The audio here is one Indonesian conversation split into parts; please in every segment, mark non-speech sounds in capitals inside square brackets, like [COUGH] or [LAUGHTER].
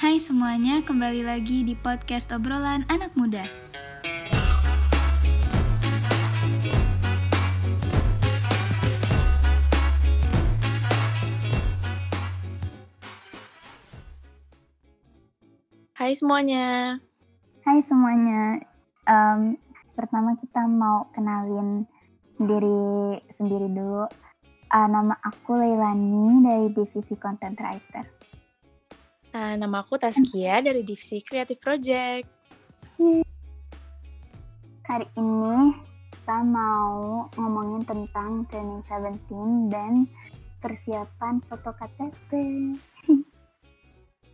Hai semuanya, kembali lagi di podcast obrolan anak muda. Hai semuanya. Hai semuanya. Um, pertama kita mau kenalin diri sendiri dulu. Uh, nama aku Leilani dari divisi Content Writer. Uh, nama aku Taskia dari divisi Creative Project. Hari ini kita mau ngomongin tentang Training 17 dan persiapan foto KTP. [LAUGHS]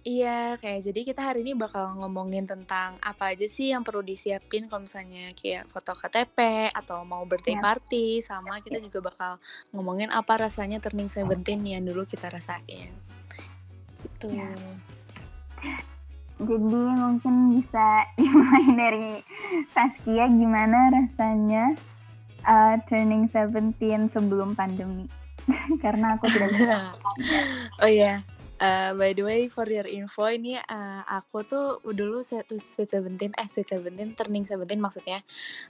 Iya, kayak jadi kita hari ini bakal ngomongin tentang apa aja sih yang perlu disiapin kalau misalnya kayak foto KTP atau mau birthday Ya. party, sama kita juga bakal ngomongin apa rasanya turning 17 yang dulu kita rasain. Gitu. Ya. Jadi mungkin bisa [LAUGHS] dimulai dari Taskia gimana rasanya uh, turning 17 sebelum pandemi. [LAUGHS] Karena aku tidak bisa. [LAUGHS] oh iya, eh, by the way for your info ini eh, aku tuh dulu sweet seventeen eh sweet seventeen turning seventeen maksudnya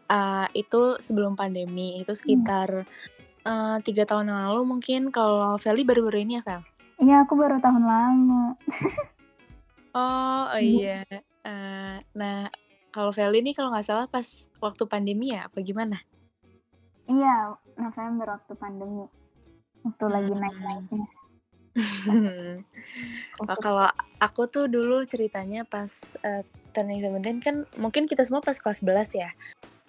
eh, itu sebelum pandemi itu sekitar eh, tiga tahun yang lalu mungkin kalau Feli baru-baru ini ya Fel? Iya, aku baru tahun lalu. [LAUGHS] Oh, oh Iya. Eh, nah kalau Feli ini kalau nggak salah pas waktu pandemi ya apa gimana? Iya, November waktu pandemi. Waktu lagi Hmm. naik-naiknya. [LAUGHS] Oh, kalau aku tuh dulu ceritanya pas eh, turning 17 kan mungkin kita semua pas kelas 11 ya.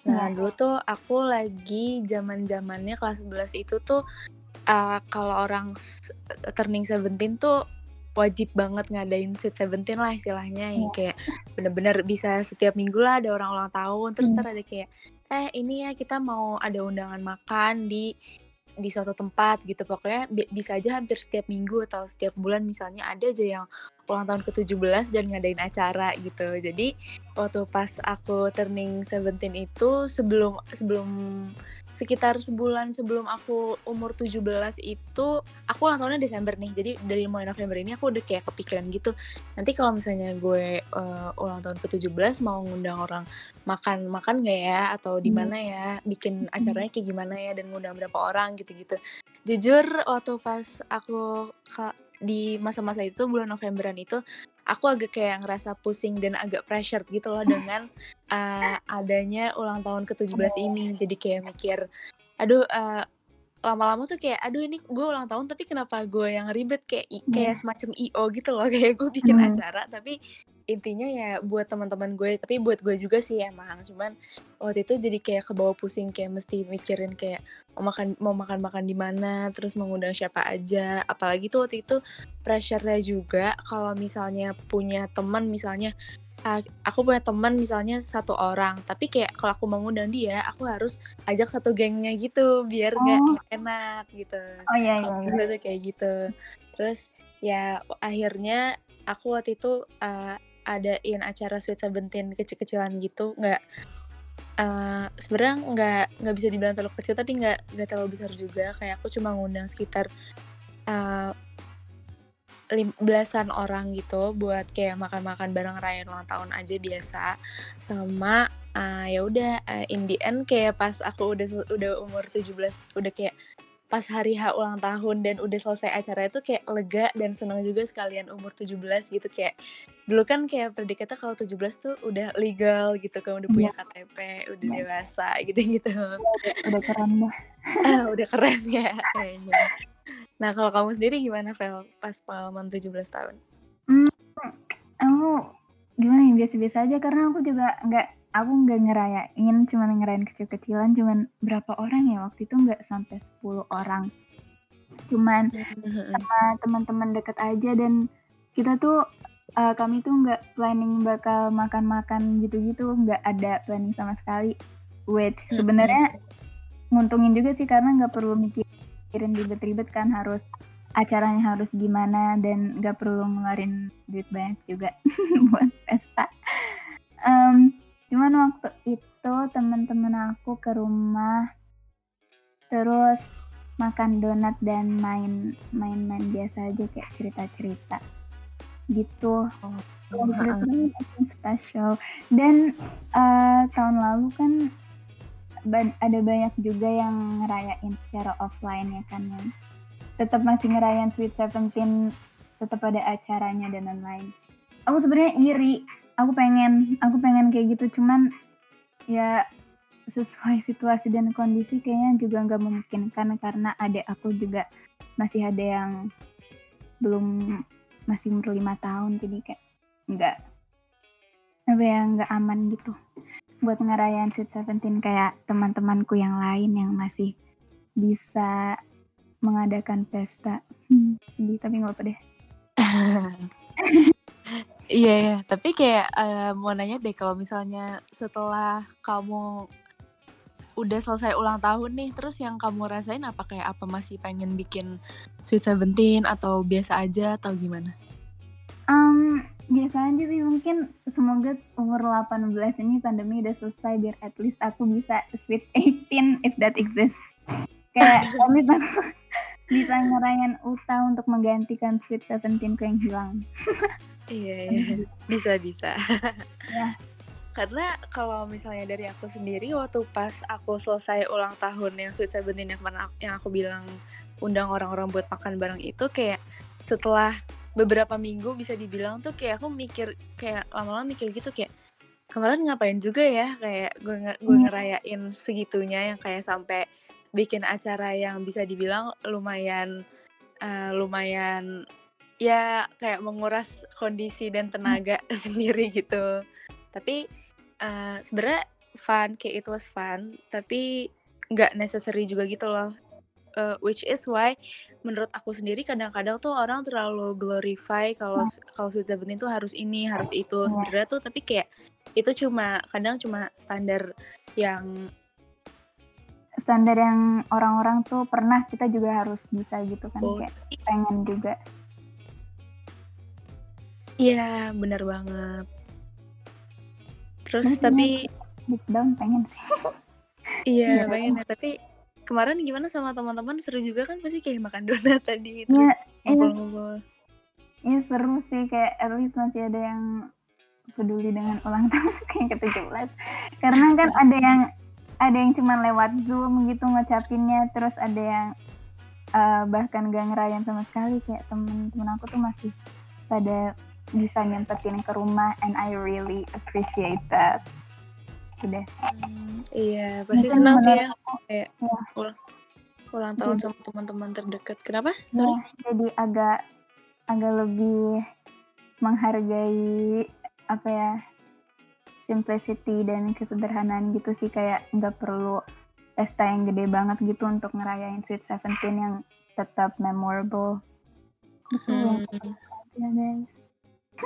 Nah, Iya. dulu tuh aku lagi zaman-zamannya kelas 11 itu tuh eh, kalau orang s- turning 17 tuh wajib banget ngadain sweet 17 lah istilahnya yang Iya. kayak bener-bener bisa setiap minggu lah ada orang ulang tahun terus Hmm. ada kayak eh ini ya kita mau ada undangan makan di di suatu tempat gitu pokoknya bi- bisa aja hampir setiap minggu atau setiap bulan misalnya ada aja yang ulang tahun ke-17 dan ngadain acara gitu. Jadi waktu pas aku turning 17 itu sebelum sebelum sekitar sebulan sebelum aku umur 17 itu aku ulang tahunnya Desember nih. Jadi dari mulai November ini aku udah kayak kepikiran gitu. Nanti kalau misalnya gue eh, ulang tahun ke-17 mau ngundang orang makan-makan nggak ya atau di Hmm. mana ya bikin acaranya kayak gimana ya dan ngundang berapa orang gitu-gitu. Jujur waktu pas aku di masa-masa itu bulan Novemberan itu aku agak kayak ngerasa pusing dan agak pressure gitu loh dengan uh, [LAUGHS] adanya ulang tahun ke-17 ini. Jadi kayak mikir aduh uh, lama-lama tuh kayak aduh ini gue ulang tahun tapi kenapa gue yang ribet kayak kayak Iya. semacam IO gitu loh [LAUGHS] kayak gue bikin Hmm. acara tapi intinya ya buat teman-teman gue tapi buat gue juga sih emang cuman waktu itu jadi kayak kebawa pusing kayak mesti mikirin kayak mau makan mau makan makan di mana terus mengundang siapa aja apalagi tuh waktu itu pressure-nya juga kalau misalnya punya teman misalnya ah, aku punya teman misalnya satu orang tapi kayak kalau aku mau ngundang dia aku harus ajak satu gengnya gitu biar nggak Oh. enak gitu Oh iya, iya, iya. kayak gitu terus ya akhirnya aku waktu itu uh, adain acara sweet seventeen kecil-kecilan gitu nggak uh, sebenarnya nggak nggak bisa dibilang terlalu kecil tapi nggak nggak terlalu besar juga. Kayak aku cuma ngundang sekitar uh, belasan orang gitu buat kayak makan-makan bareng rayain ulang tahun aja biasa. Sama uh, ya udah uh, in the end kayak pas aku udah udah umur 17 udah kayak pas hari H ulang tahun dan udah selesai acara itu kayak lega dan senang juga sekalian umur 17 gitu. Kayak dulu kan kayak predikatnya kalau 17 tuh udah legal gitu kan udah punya KTP udah Iya. dewasa gitu-gitu. Udah, udah keren dah. Ah, udah keren ya kayaknya. Nah kalau kamu sendiri gimana Vel pas pengalaman 17 tahun? Aku gimana ya biasa-biasa aja karena aku juga nggak aku nggak ngerayain cuman ngerayain kecil-kecilan cuman berapa orang ya waktu itu nggak sampai 10 orang. Cuman sama teman-teman deket aja dan kita tuh eh, kami tuh nggak planning bakal makan-makan gitu-gitu nggak ada planning sama sekali. Which Mm-mm. sebenarnya nguntungin juga sih karena nggak perlu mikirin ribet-ribet kan harus acaranya harus gimana dan nggak perlu ngeluarin duit banyak juga [LAUGHS] buat pesta. Em, cuman waktu itu teman-teman aku ke rumah terus makan donat dan main main-main biasa aja kayak cerita-cerita gitu. Oh, makin special. Dan uh, tahun lalu kan ada banyak juga yang ngerayain secara offline ya kan yang tetap masih ngerayain Sweet Seventeen tetap ada acaranya dan lain-lain. Aku sebenarnya iri. Aku pengen aku pengen kayak gitu. Cuman ya sesuai [LAUGHS] situasi dan kondisi kayaknya juga nggak memungkinkan karena adik aku juga masih ada yang belum masih umur lima tahun. Jadi kayak nggak apa ya nggak aman gitu buat ngerayain Sweet Seventeen. Kayak teman-temanku yang lain yang masih bisa mengadakan pesta. Hmm, sedih tapi nggak apa deh [LAUGHS] Iya ya, tapi kayak eh, mau nanya deh kalau misalnya setelah kamu udah selesai ulang tahun nih, terus yang kamu rasain apa kayak apa masih pengen bikin Sweet Seventeen atau biasa aja atau gimana? Um, biasa aja sih mungkin semoga umur 18 ini pandemi udah selesai biar at least aku bisa sweet 18 if that exists. Kayak [LAUGHS] at least aku bisa ngerayain Uta untuk menggantikan sweet 17 ku yang hilang. [LAUGHS] Iya, iya. [LAUGHS] bisa bisa. [LAUGHS] Ya. Karena kalau misalnya dari aku sendiri waktu pas aku selesai ulang tahun yang Sweet Seventeen yang aku- yang aku bilang undang orang-orang buat makan bareng itu kayak setelah beberapa minggu bisa dibilang tuh kayak aku mikir kayak lama-lama mikir gitu kayak kemarin ngapain juga ya kayak gue nge- gue Iya. ngerayain segitunya yang kayak sampai bikin acara yang bisa dibilang lumayan eh, lumayan ya kayak menguras kondisi dan tenaga [LAUGHS] sendiri gitu tapi eh, sebenarnya fun kayak it was fun tapi nggak necessary juga gitu loh Eh, which is why menurut aku sendiri kadang-kadang tuh orang terlalu glorify kalau kalau Sweet Seventeen tuh harus ini harus itu Iya. sebenarnya tuh tapi kayak itu cuma kadang cuma standar yang Standar yang orang-orang tuh pernah kita juga harus bisa gitu kan oh, kayak pengen juga. Iya benar banget. Terus Terus tapi down pengen sih. [LAUGHS] iya Iya. pengen ya tapi kemarin gimana sama teman-teman? Seru juga kan? Pasti kayak makan donat tadi terus Iya, seru sih. Kayak at least masih ada yang peduli dengan ulang [LAUGHS] tahun kayak ke-17 karena kan ada yang ada yang cuma lewat zoom gitu ngucapinnya terus ada yang eh, bahkan gak ngerayain sama sekali. Kayak temen-temen aku tuh masih pada bisa nyempetin ke rumah and I really appreciate that. Udah. Hmm, iya pasti Mungkin senang sih ya kayak ya. ulang ulang tahun Jadi- sama teman-teman terdekat. Kenapa? Ya, sorry. jadi agak agak lebih menghargai apa ya simplicity dan kesederhanaan gitu sih. Kayak nggak perlu pesta yang gede banget gitu untuk ngerayain Sweet Seventeen yang tetap memorable. Gitu Hmm, ya guys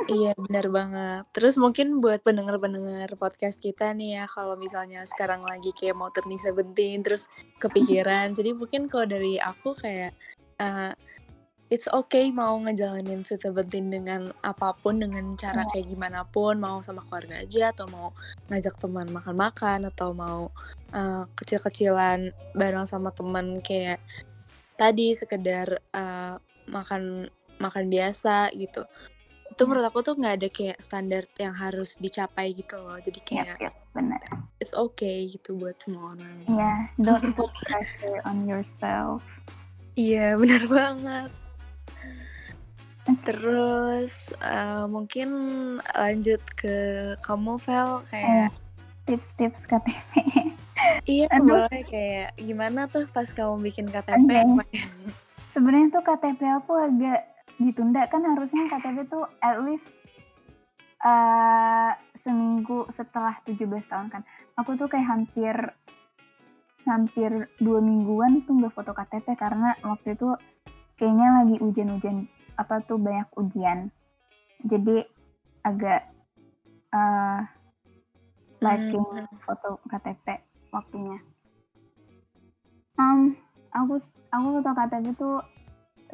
iya benar banget. Terus mungkin buat pendengar-pendengar podcast kita nih ya kalau misalnya sekarang lagi kayak mau turning seventeen terus kepikiran jadi mungkin kalau dari aku kayak uh, it's okay mau ngejalanin Sweet Seventeen dengan apa pun dengan cara kayak gimana pun mau sama keluarga aja atau mau ngajak teman makan-makan atau mau uh, kecil-kecilan bareng sama teman kayak tadi sekedar uh, makan makan biasa gitu itu menurut aku tuh nggak ada kayak standar yang harus dicapai gitu loh. Jadi ya kayak ya, benar it's okay gitu buat semua orang. Ya don't put pressure on yourself. Iya [LAUGHS] benar banget. Terus eh, mungkin lanjut ke kamu Vel kayak tips-tips KTP iya Aduh. boleh kayak gimana tuh pas kamu bikin KTP Oke. apa ya? sebenarnya tuh KTP aku agak ditunda kan harusnya KTP tuh at least eh seminggu setelah 17 tahun kan. Aku tuh kayak hampir hampir dua mingguan tuh nggak foto KTP karena waktu itu kayaknya lagi ujian-ujian apa tuh banyak ujian. Jadi agak eh lacking Hmm. foto KTP waktunya. Um, aku aku foto KTP tuh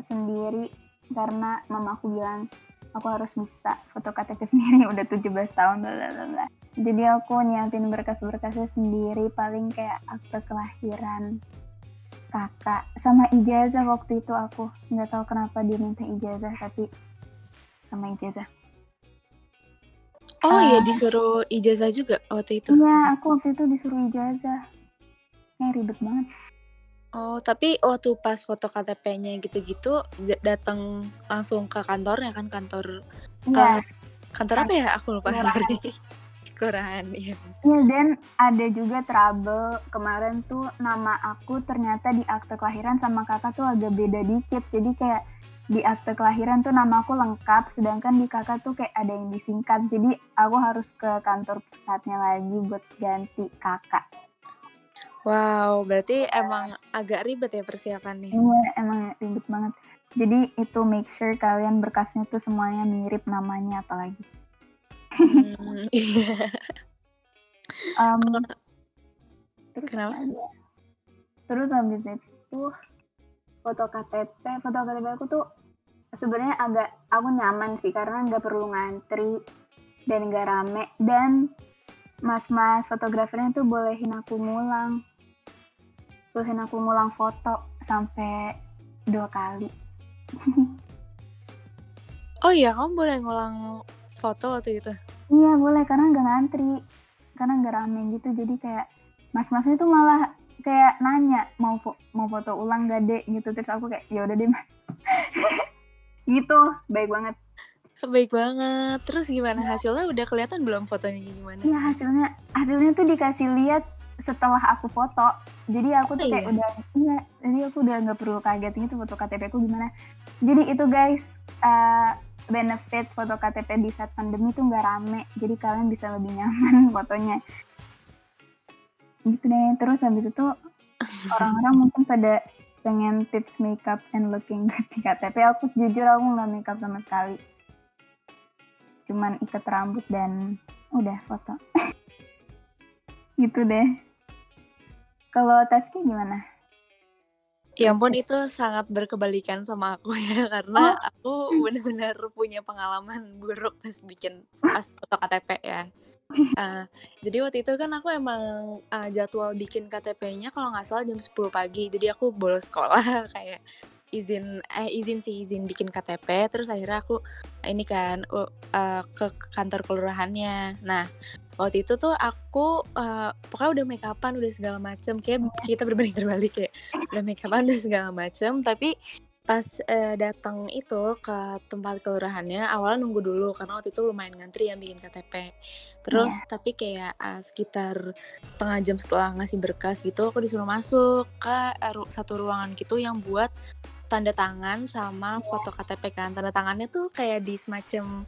sendiri karena mama aku bilang aku harus bisa foto KTP sendiri [LAUGHS] udah 17 tahun bla bla bla. Jadi aku nyiapin berkas-berkasnya sendiri paling kayak akte kelahiran kakak sama ijazah waktu itu aku nggak tahu kenapa dia minta ijazah tapi sama ijazah. Oh iya Ah. disuruh ijazah juga waktu itu. Iya, aku waktu itu disuruh ijazah. Kayak ribet banget. Oh, tapi waktu pas foto KTP-nya gitu-gitu datang langsung ke kantornya kan kantor Iya, kantor apa ya? Aku lupa Kelurahan. sorry. [LAUGHS] Kelurahan, iya. Iya dan ada juga trouble kemarin tuh nama aku ternyata di akte kelahiran sama kakak tuh agak beda dikit jadi kayak di akte kelahiran tuh nama aku lengkap sedangkan di kakak tuh kayak ada yang disingkat jadi aku harus ke kantor pusatnya lagi buat ganti kakak Wow, berarti emang agak ribet ya persiapannya. iya emang ribet banget jadi itu make sure kalian berkasnya tuh semuanya mirip namanya apalagi Hmm, [LAUGHS] iya. Em, terus Kenapa? ya? terus habis itu foto KTP foto KTP aku tuh sebenarnya agak aku nyaman sih karena nggak perlu ngantri dan nggak rame dan mas-mas fotografernya tuh bolehin aku ngulang bolehin aku ngulang foto sampai dua kali. [LAUGHS] Oh iya, kamu boleh ngulang foto waktu itu. iya boleh karena nggak ngantri. Karena nggak rame gitu jadi kayak mas-masnya tuh malah kayak nanya mau fo- mau foto ulang gak dek? Gitu. Terus aku kayak ya udah deh mas. [LAUGHS] Gitu baik banget. Baik banget. Terus gimana? Hasilnya udah kelihatan belum fotonya gimana? Iya hasilnya hasilnya tuh dikasih lihat setelah aku foto. Jadi aku tuh Oh, kayak iya? udah iya, jadi aku udah nggak perlu kaget gitu foto KTP aku gimana. Jadi itu guys eh, benefit foto KTP di saat pandemi tuh nggak rame. Jadi kalian bisa lebih nyaman [LAUGHS] fotonya. Gitu deh. Terus habis itu [LAUGHS] orang-orang mungkin pada pengen tips makeup and looking good di KTP. Aku jujur aku nggak makeup sama sekali. Cuman ikat rambut dan udah foto. [LAUGHS] gitu deh. Kalau Taski gimana? Ya ampun itu sangat berkebalikan sama aku ya [LAUGHS] karena Oh. aku benar-benar punya pengalaman buruk pas bikin pas foto KTP ya. Eh, [LAUGHS] jadi waktu itu kan aku emang eh, jadwal bikin KTP-nya kalau nggak salah jam 10 pagi. Jadi aku bolos sekolah [LAUGHS] kayak izin eh izin sih izin bikin KTP terus akhirnya aku ini kan uh, ke kantor kelurahannya. Nah, waktu itu tuh aku eh, pokoknya udah make upan udah segala macem. Kayak kita berbanding terbalik ya udah make upan udah segala macem. Tapi pas eh, datang itu ke tempat kelurahannya awalnya nunggu dulu karena waktu itu lumayan ngantri yang bikin KTP terus tapi kayak eh, sekitar setengah jam setelah ngasih berkas gitu aku disuruh masuk ke ru- satu ruangan gitu yang buat tanda tangan sama foto KTP kan. Tanda tangannya tuh kayak di semacam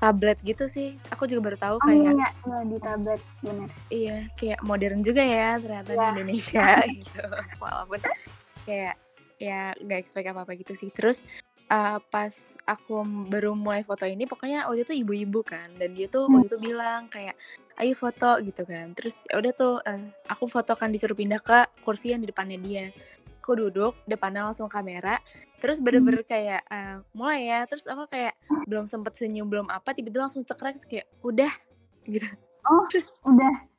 tablet gitu sih aku juga baru tahu Oh kayak iya, iya di tablet bener. Iya, kayak modern juga ya ternyata di Iya. Indonesia [LAUGHS] gitu. Walaupun kayak ya nggak expect apa-apa gitu sih. Terus eh, pas aku baru mulai foto ini, pokoknya waktu itu ibu-ibu kan, dan dia tuh Hmm. waktu itu bilang kayak ayo foto gitu kan. Terus ya udah tuh eh, aku fotokan disuruh pindah ke kursi yang di depannya dia. Aku duduk, depannya langsung kamera, terus bener-bener kayak eh, mulai ya. Terus aku kayak belum sempet senyum belum apa, tiba-tiba langsung cekrek kayak udah gitu. Oh. Terus Udah.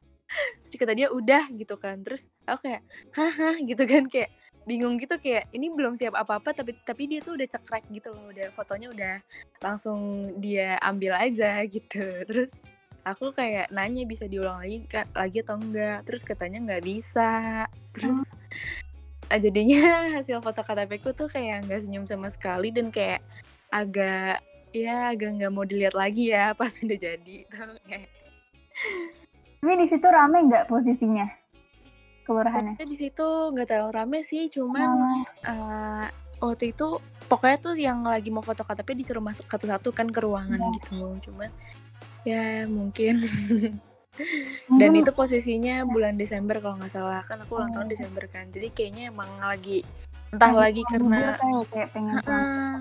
terus kata dia udah gitu kan terus aku kayak haha gitu kan kayak bingung gitu kayak ini belum siap apa-apa tapi tapi dia tuh udah cekrek gitu loh udah fotonya udah langsung dia ambil aja gitu terus aku kayak nanya bisa diulang lagi ka- lagi atau enggak terus katanya nggak bisa terus ah, jadinya [LAUGHS] hasil foto KTP ku tuh kayak nggak senyum sama sekali dan kayak agak ya agak nggak mau dilihat lagi ya [LAUGHS] pas udah jadi tuh kayak Tapi di situ rame nggak posisinya? Kelurahannya. Di situ nggak terlalu rame sih, cuman Oh, eh, waktu itu pokoknya tuh yang lagi mau foto KTP disuruh masuk satu-satu kan ke ruangan Iya. gitu. Cuman ya mungkin. [LAUGHS] Dan mungkin- itu posisinya bulan Desember kalau nggak salah kan aku ulang tahun. Desember kan. Jadi kayaknya emang lagi entah lagi karena. Heeh.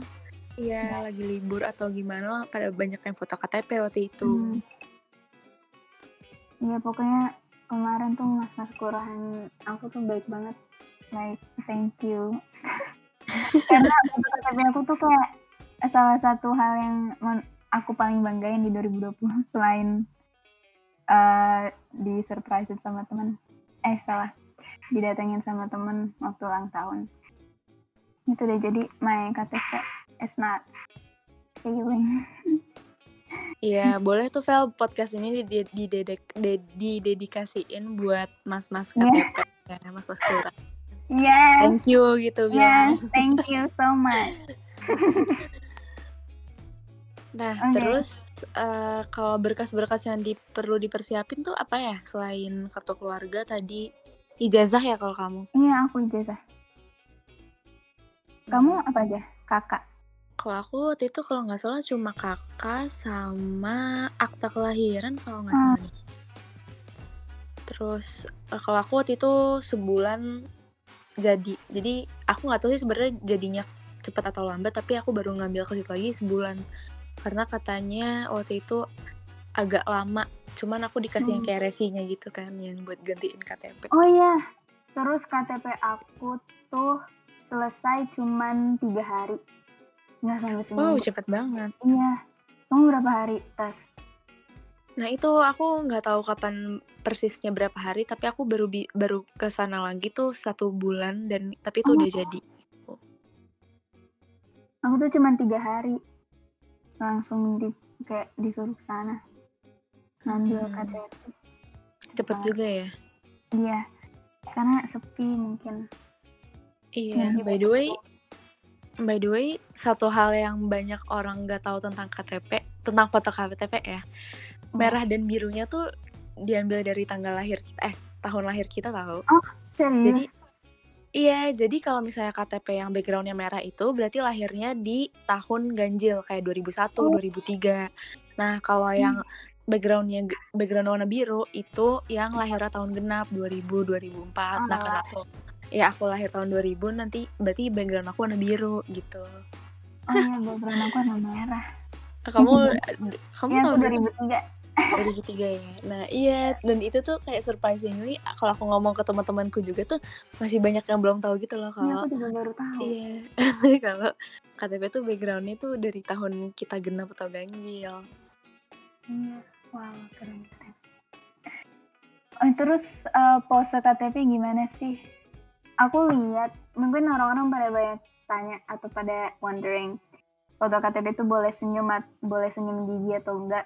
Iya, lagi libur atau gimana lah, pada banyak yang foto KTP waktu itu. Hmm. Iya pokoknya kemarin tuh mas-mas kelurahan aku tuh baik banget. Like thank you. [LAUGHS] Karena foto KTP aku tuh kayak salah satu hal yang aku paling banggain di 2020 [LAUGHS] selain eh di surprisein sama teman. Eh salah, didatengin sama temen waktu ulang tahun. Itu deh jadi my KTP is not failing. [LAUGHS] Iya, boleh tuh Vel podcast ini di di dedek de- didedikasiin buat mas-mas Iya. KTP ya, mas-mas kelurahan. Yes. Thank you gitu bilang. Yes, thank you so much. [LAUGHS] Nah, Oke. terus eh, kalau berkas-berkas yang di, perlu dipersiapin tuh apa ya? Selain kartu keluarga tadi ijazah ya kalau kamu. Iya, aku ijazah. Kamu apa aja? Kakak. Kalau aku waktu itu kalau nggak salah cuma kakak sama akta kelahiran kalau nggak Hmm. salah nih. Terus eh, kalau aku waktu itu sebulan jadi. Jadi aku nggak tahu sih sebenarnya jadinya cepat atau lambat, tapi aku baru ngambil ke situ lagi sebulan. Karena katanya waktu itu agak lama. Cuman aku dikasih yang Hmm. kayak resinya gitu kan, yang buat gantiin KTP. Oh iya, terus KTP aku tuh selesai cuman tiga hari. Nggak sampai Wow, seminggu. cepet banget. Iya. Kamu berapa hari tes? Nah itu aku nggak tahu kapan persisnya berapa hari, tapi aku baru bi- baru ke sana lagi tuh satu bulan dan tapi itu Oh. udah jadi. Aku tuh cuman tiga hari. Langsung di kayak disuruh ke sana. Ngambil Hmm. KTP. Cepet Oh. juga ya. Iya. Karena sepi mungkin. Iya. By the way, by the way, satu hal yang banyak orang nggak tahu tentang KTP, tentang foto KTP ya, merah dan birunya tuh diambil dari tanggal lahir kita, eh tahun lahir kita tahu. Jadi Serius? Iya, jadi kalau misalnya KTP yang backgroundnya merah itu berarti lahirnya di tahun ganjil kayak 2001, Oh. 2003. Nah, kalau Hmm. yang backgroundnya background warna biru itu yang lahirnya tahun genap 2000, 2004. Nah, Oh. karena aku ya aku lahir tahun 2000 nanti berarti background aku warna biru gitu. Oh iya, background aku warna merah. Kamu [LAUGHS] kamu tahun aku berapa? 2003. 2003 ya. Nah, iya dan itu tuh kayak surprisingly kalau aku ngomong ke teman-temanku juga tuh masih banyak yang belum tahu gitu loh Iya, kalau aku juga baru tahu. Iya, [LAUGHS] kalau KTP tuh backgroundnya tuh dari tahun kita genap atau ganjil. Iya. Wow, keren keren. Oh, terus eh, pose KTP gimana sih? Aku lihat mungkin orang-orang pada banyak tanya atau pada wondering foto KTP itu boleh senyum boleh senyum gigi atau enggak?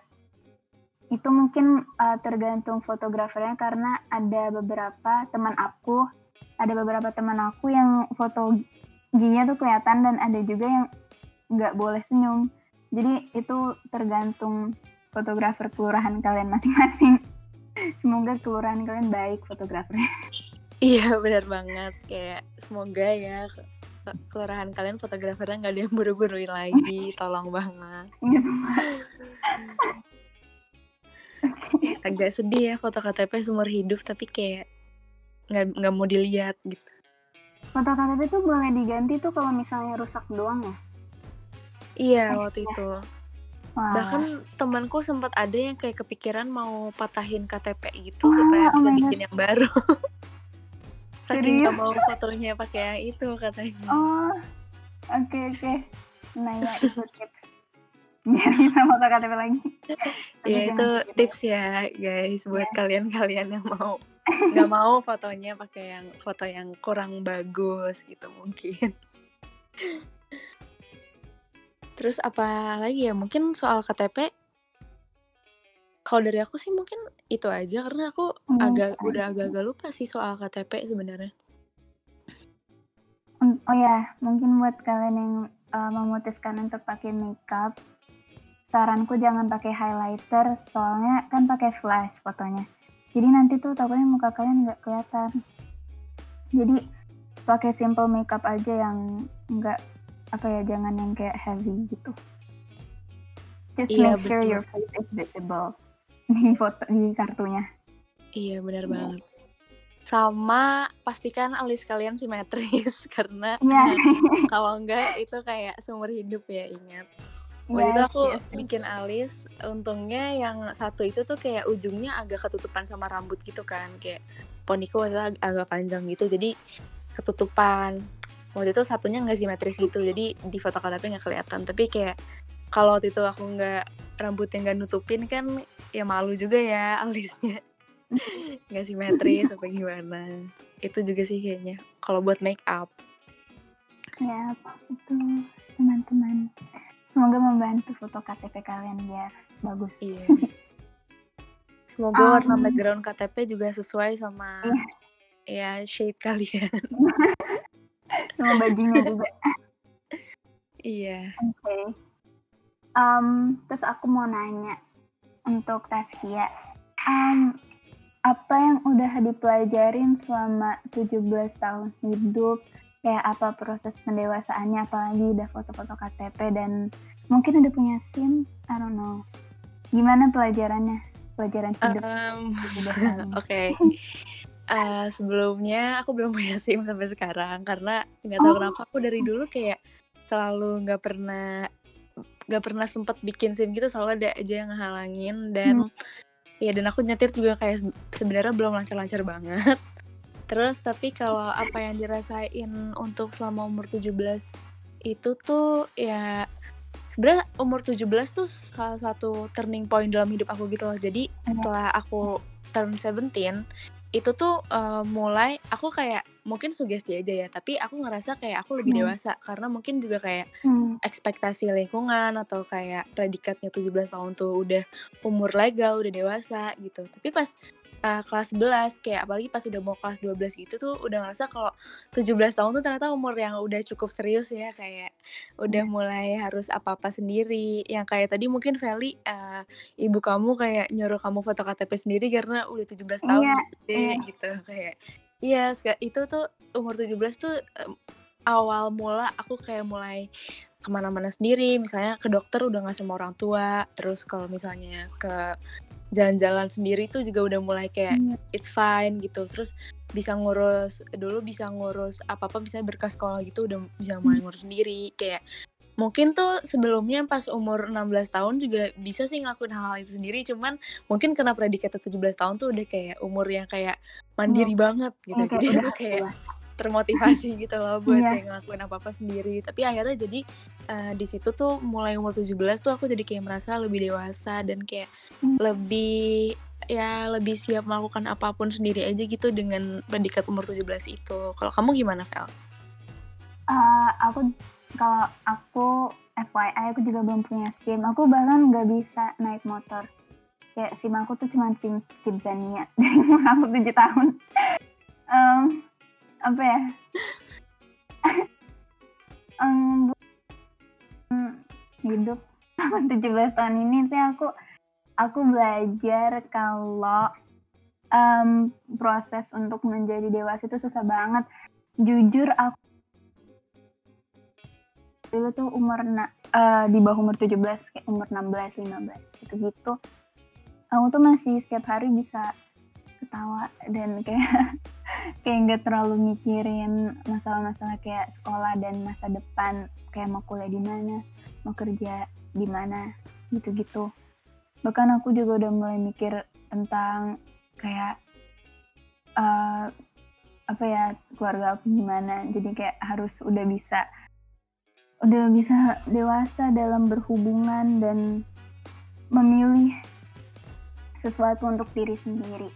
Itu mungkin eh, tergantung fotografernya karena ada beberapa teman aku, ada beberapa teman aku yang foto giginya tuh kelihatan dan ada juga yang nggak boleh senyum. Jadi itu tergantung fotografer kelurahan kalian masing-masing. [LAUGHS] Semoga kelurahan kalian baik fotografernya. [LAUGHS] Iya, benar banget. Kayak semoga ya ke- ke- kelurahan kalian fotografernya nggak ada yang buru-buruin lagi. [LAUGHS] Tolong banget. Iya semua. [LAUGHS] Agak sedih ya foto KTP seumur hidup tapi kayak nggak nggak mau dilihat gitu. Foto KTP tuh boleh diganti tuh kalau misalnya rusak doang ya. Iya, waktu itu. Wah. Bahkan temanku sempat ada yang kayak kepikiran mau patahin KTP gitu Wah, supaya oh bisa bikin yang baru. [LAUGHS] Saking gak mau fotonya pakai yang itu katanya. Oh, oke oke. Nah ya itu tips biar bisa foto KTP lagi. Ya itu gitu. tips ya guys buat kalian-kalian yang mau [LAUGHS] nggak mau fotonya pakai yang foto yang kurang bagus gitu mungkin. Terus apa lagi ya mungkin soal KTP kalau dari aku sih mungkin itu aja karena aku Hmm, agak aja. udah agak-agak lupa sih soal KTP sebenarnya. Mm, Oh ya, mungkin buat kalian yang uh, memutuskan untuk pakai makeup, saranku jangan pakai highlighter, soalnya kan pakai flash fotonya. Jadi nanti tuh takutnya muka kalian nggak kelihatan. Jadi pakai simple makeup aja yang nggak apa ya, jangan yang kayak heavy gitu. Just Iya, make sure betul. your face is visible [LAUGHS] di foto di kartunya. Iya benar Iya. banget. Sama pastikan alis kalian simetris [LAUGHS] karena Iya. kalau enggak itu kayak seumur hidup ya ingat. Waktu itu aku yes. bikin alis, untungnya yang satu itu tuh kayak ujungnya agak ketutupan sama rambut gitu kan, kayak poniku waktu itu ag- agak panjang gitu, jadi ketutupan. Waktu itu satunya nggak simetris gitu, jadi di foto KTP nggak kelihatan. Tapi kayak kalau waktu itu aku nggak rambutnya nggak nutupin kan, ya malu juga ya [LAUGHS] alisnya nggak simetris apa gimana. Itu juga sih kayaknya kalau buat make up. Ya, itu teman-teman. Semoga membantu foto KTP kalian biar bagus. Iya. [LAUGHS] Semoga Um, warna background KTP juga sesuai sama ya shade kalian. [LAUGHS] Sama bajunya juga. iya. Oke. Em, terus aku mau nanya untuk Taskia, em, apa yang udah dipelajarin selama 17 tahun hidup? Kayak apa proses pendewasaannya, apalagi udah foto-foto KTP dan mungkin udah punya SIM, I don't know. Gimana pelajarannya? Pelajaran hidup Em, 17 tahun. [LAUGHS] Oke. [LAUGHS] Eh, sebelumnya aku belum punya [LAUGHS] SIM sampai sekarang karena nggak tahu Oh. kenapa aku dari dulu kayak selalu nggak pernah nggak pernah sempet bikin SIM gitu selalu ada aja yang ngehalangin dan ya dan aku nyetir juga kayak se- sebenarnya belum lancar-lancar banget. Terus tapi kalau apa yang dirasain untuk selama umur 17 itu tuh ya sebenarnya umur 17 tuh salah satu turning point dalam hidup aku gitu loh. Jadi setelah aku turn 17 itu tuh eh, mulai aku kayak mungkin sugesti aja ya, tapi aku ngerasa kayak aku lebih Hmm. dewasa karena mungkin juga kayak Hmm, ekspektasi lingkungan atau kayak predikatnya 17 tahun tuh udah umur legal, udah dewasa gitu. Tapi pas uh, kelas 11 kayak apalagi pas udah mau kelas 12 gitu tuh udah ngerasa kalau 17 tahun tuh ternyata umur yang udah cukup serius ya. Kayak udah mulai harus apa-apa sendiri. Yang kayak tadi mungkin Feli uh, ibu kamu kayak nyuruh kamu foto KTP sendiri karena udah 17 tahun Iya, gede iya. gitu. Kayak Iya, seka- itu tuh umur 17 tuh em, awal mula aku kayak mulai ke mana-mana sendiri, misalnya ke dokter udah nggak sama orang tua, terus kalau misalnya ke jalan-jalan sendiri tuh juga udah mulai kayak Iya. it's fine gitu, terus bisa ngurus dulu bisa ngurus apa-apa misalnya berkas sekolah gitu udah bisa mulai ngurus sendiri kayak mungkin tuh sebelumnya pas umur 16 tahun juga bisa sih ngelakuin hal-hal itu sendiri cuman mungkin karena predikatnya 17 tahun tuh udah kayak umur yang kayak mandiri banget gitu Iya, kayak jadi udah kayak. Termotivasi [LAUGHS] gitu loh buat Iya. kayak ngelakuin apa-apa sendiri tapi akhirnya jadi eh, di situ tuh mulai umur 17 tuh aku jadi kayak merasa lebih dewasa dan kayak Hmm. lebih ya lebih siap melakukan apa pun sendiri aja gitu dengan predikat umur 17 itu kalau kamu gimana Vel? Eh, aku kalau aku FYI aku juga belum punya SIM. Aku bahkan nggak bisa naik motor. Kayak SIM aku tuh cuma SIM Kidzania [LAUGHS] dari umur aku 7 tahun. Em, apa ya? [LAUGHS] Hmm, hidup [LAUGHS] selama 17 tahun ini sih aku aku belajar kalau em, proses untuk menjadi dewasa itu susah banget. Jujur aku dulu tuh umur na- eh, di bawah umur 17 kayak umur 16 15 gitu gitu aku tuh masih setiap hari bisa ketawa dan kayak [LAUGHS] kayak nggak terlalu mikirin masalah-masalah kayak sekolah dan masa depan kayak mau kuliah di mana mau kerja di mana gitu-gitu. Bahkan aku juga udah mulai mikir tentang kayak eh, apa ya keluarga aku gimana. Jadi kayak harus udah bisa udah bisa dewasa dalam berhubungan dan memilih sesuatu untuk diri sendiri.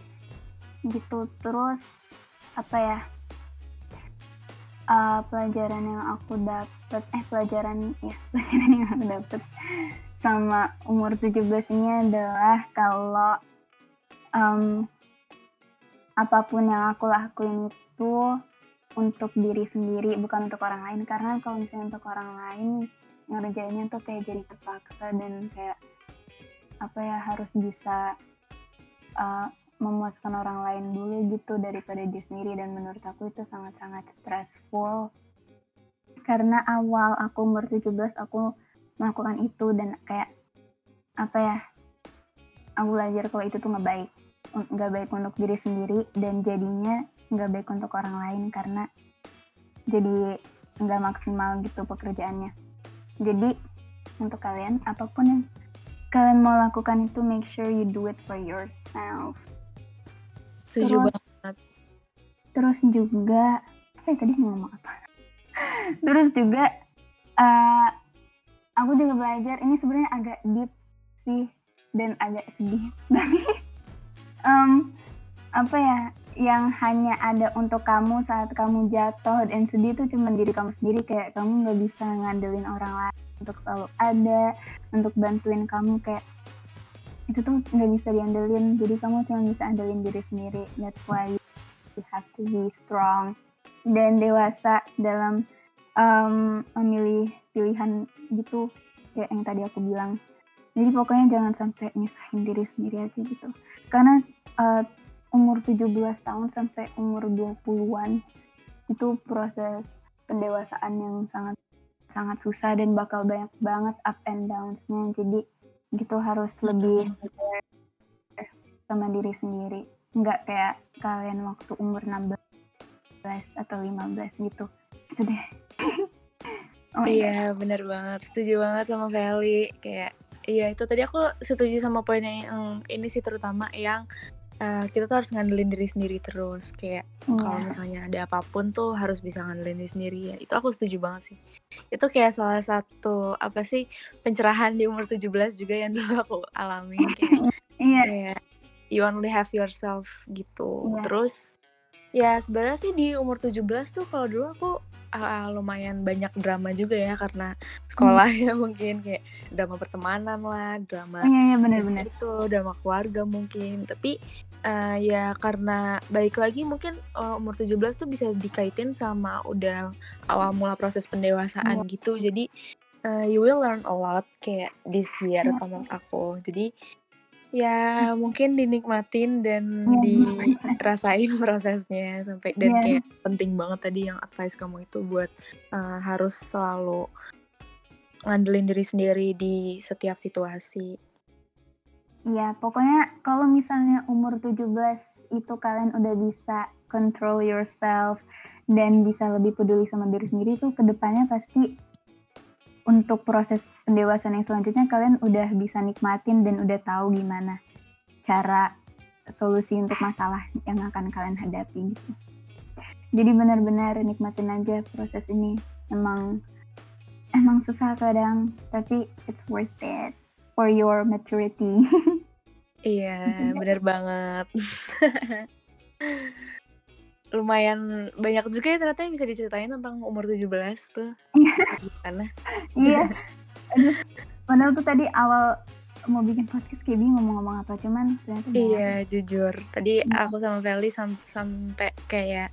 Gitu terus apa ya uh, pelajaran yang aku dapat eh pelajaran ya [LAUGHS] pelajaran yang aku dapat sama umur 17 ini adalah kalau em, apa pun yang aku lakuin itu untuk diri sendiri bukan untuk orang lain. Karena kalau misalnya untuk orang lain ngerjainnya tuh kayak jadi terpaksa dan kayak apa ya harus bisa uh, memuaskan orang lain dulu gitu daripada diri sendiri. Dan menurut aku itu sangat-sangat stressful. Karena awal aku umur 17 aku melakukan itu. Dan kayak apa ya aku belajar kalau itu tuh nggak baik. Nggak baik untuk diri sendiri. Dan jadinya nggak baik untuk orang lain karena jadi nggak maksimal gitu pekerjaannya. Jadi untuk kalian apa pun yang kalian mau lakukan itu make sure you do it for yourself Setuju Terus- banget. terus juga eh tadi mau ngomong apa? [LAUGHS] Terus juga eh, aku juga belajar ini sebenarnya agak deep sih dan agak sedih. [LAUGHS] Tapi em, apa ya yang hanya ada untuk kamu saat kamu jatuh dan sedih itu cuma diri kamu sendiri. Kayak kamu nggak bisa ngandelin orang lain untuk selalu ada untuk bantuin kamu kayak itu tuh nggak bisa diandelin. Jadi kamu cuma bisa andelin diri sendiri. That's why you have to be strong dan dewasa dalam um, memilih pilihan gitu. Kayak yang tadi aku bilang. Jadi pokoknya jangan sampai nyesahin diri sendiri aja gitu. Karena uh, umur 17 tahun sampai umur 20-an itu proses pendewasaan yang sangat sangat susah dan bakal banyak banget up and downs-nya. Jadi gitu harus lebih sama diri sendiri. Nggak kayak kalian waktu umur 16 atau 15 gitu. Itu deh. [LAUGHS] oh iya, bener banget. Setuju banget sama Feli. Kayak Iya itu tadi aku setuju sama poinnya yang ini sih terutama yang uh, kita tuh harus ngandelin diri sendiri terus kayak yeah. kalau misalnya ada apa pun tuh harus bisa ngandelin diri sendiri ya itu aku setuju banget sih itu kayak salah satu apa sih pencerahan di umur 17 juga yang [LAUGHS] dulu aku alami kayak yeah. kayak you only have yourself gitu yeah. terus ya sebenarnya sih di umur 17 tuh kalau dulu aku uh, lumayan banyak drama juga ya karena sekolah hmm. ya mungkin kayak drama pertemanan lah drama oh, iya, iya, bener-bener. itu drama keluarga mungkin tapi uh, ya karena baik lagi mungkin uh, umur 17 tuh bisa dikaitin sama udah awal mula proses pendewasaan hmm. gitu jadi uh, you will learn a lot kayak this year hmm. menurut aku jadi ya mungkin dinikmatin dan ya, dirasain [LAUGHS] prosesnya sampai dan yes. kayak penting banget tadi yang advice kamu itu buat uh, harus selalu ngandelin diri sendiri di setiap situasi Iya, pokoknya kalau misalnya umur 17 itu kalian udah bisa control yourself dan bisa lebih peduli sama diri sendiri tuh ke depannya pasti untuk proses pendewasaan yang selanjutnya kalian udah bisa nikmatin dan udah tahu gimana cara solusi untuk masalah yang akan kalian hadapi gitu. Jadi benar-benar nikmatin aja proses ini. Emang emang susah kadang, tapi it's worth it for your maturity. [LAUGHS] iya, bener banget. [LAUGHS] Lumayan banyak juga ya ternyata yang bisa diceritain tentang umur 17 tuh. Gimana? iya. padahal tuh tadi awal mau bikin podcast kayak bingung ngomong-ngomong apa cuman ternyata iya jujur tadi hmm. aku sama Feli sam sampai kayak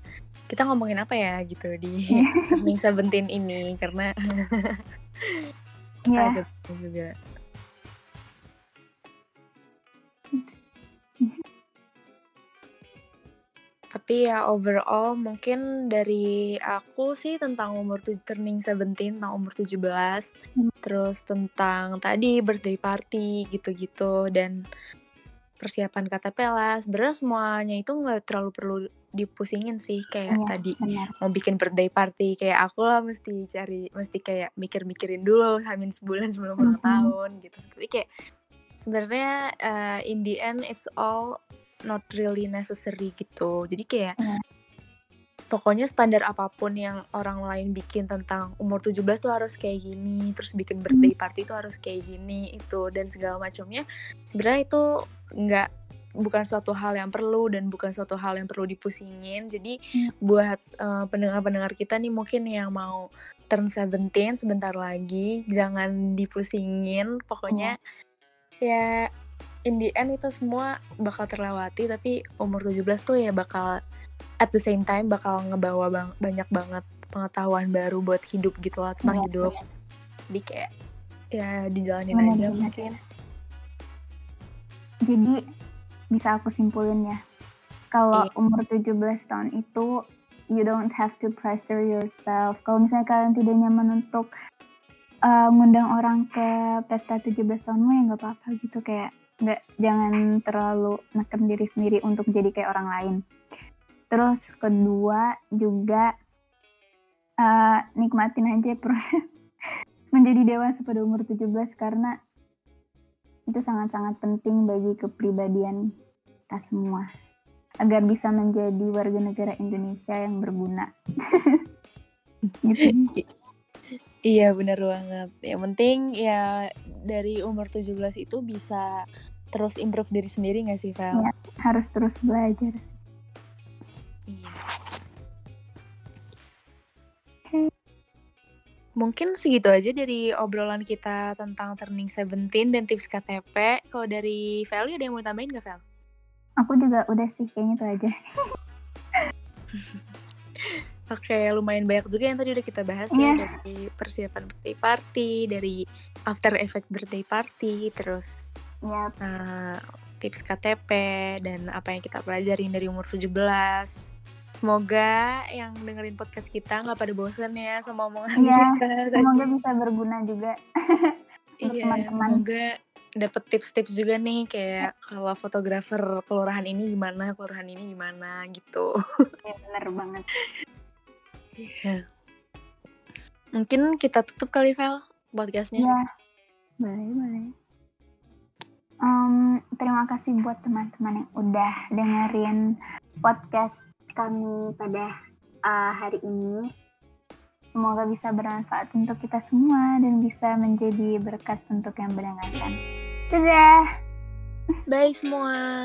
kita ngomongin apa ya gitu di Turning Seventeen ini karena yeah. ada juga Tapi ya overall mungkin dari aku sih tentang umur tuh turning 17 tentang umur 17 hmm. terus tentang tadi birthday party gitu-gitu dan persiapan KTP lah sebenarnya semuanya itu nggak terlalu perlu dipusingin sih kayak iya, tadi benar. mau bikin birthday party kayak aku lah mesti cari mesti kayak mikir-mikirin dulu hamin sebulan sebelum ulang mm -hmm. tahun gitu tapi kayak sebenarnya uh, in the end it's all not really necessary gitu jadi kayak hmm. pokoknya standar apa pun yang orang lain bikin tentang umur 17 tuh harus kayak gini terus bikin birthday hmm. party tuh harus kayak gini itu dan segala macamnya sebenarnya itu nggak bukan suatu hal yang perlu dan bukan suatu hal yang perlu dipusingin. Jadi hmm. buat uh, pendengar-pendengar kita nih mungkin yang mau turn 17 sebentar lagi jangan dipusingin. Pokoknya hmm. ya in the end itu semua bakal terlewati tapi umur 17 tuh ya bakal at the same time bakal ngebawa bang banyak banget pengetahuan baru buat hidup gitu lah tentang iya, hidup. jadi kayak ya dijalanin aja mungkin. Jadi bisa aku simpulin ya. Kalau iya. umur 17 tahun itu you don't have to pressure yourself. Kalau misalnya kalian tidak nyaman untuk uh, ngundang orang ke pesta 17 tahunmu ya nggak apa-apa gitu. Kayak nggak jangan terlalu neken diri sendiri untuk jadi kayak orang lain. Terus kedua juga uh, nikmatin aja proses [LAUGHS] menjadi dewasa pada umur 17 karena itu sangat-sangat penting bagi kepribadian kita semua agar bisa menjadi warga negara Indonesia yang berguna. [LAUGHS] gitu. Iya bener banget. Yang penting ya dari umur 17 itu bisa terus improve diri sendiri gak sih Vel? Ya, harus terus belajar. Iya. Mungkin segitu aja dari obrolan kita tentang Turning Seventeen dan tips KTP. Kalau dari Feli ada yang mau tambahin gak, Fel? Aku juga udah sih, kayaknya itu aja. [LAUGHS] Oke, lumayan banyak juga yang tadi udah kita bahas Iya. ya dari persiapan birthday party, dari after effect birthday party, terus Yap, eh, tips KTP dan apa yang kita pelajarin dari umur 17. Semoga yang dengerin podcast kita nggak pada bosen ya sama omongan Iya, kita. semoga tadi. bisa berguna juga. [LAUGHS] Iya, teman-teman. semoga dapet tips-tips juga nih kayak kalau fotografer kelurahan ini gimana, kelurahan ini gimana gitu. Ya, bener banget. [LAUGHS] Iya. Mungkin kita tutup kali Vel podcastnya. Iya, boleh, boleh. Em, terima kasih buat teman-teman yang udah dengerin podcast kami pada uh, hari ini. Semoga bisa bermanfaat untuk kita semua dan bisa menjadi berkat untuk yang mendengarkan. Dadah! Bye semua.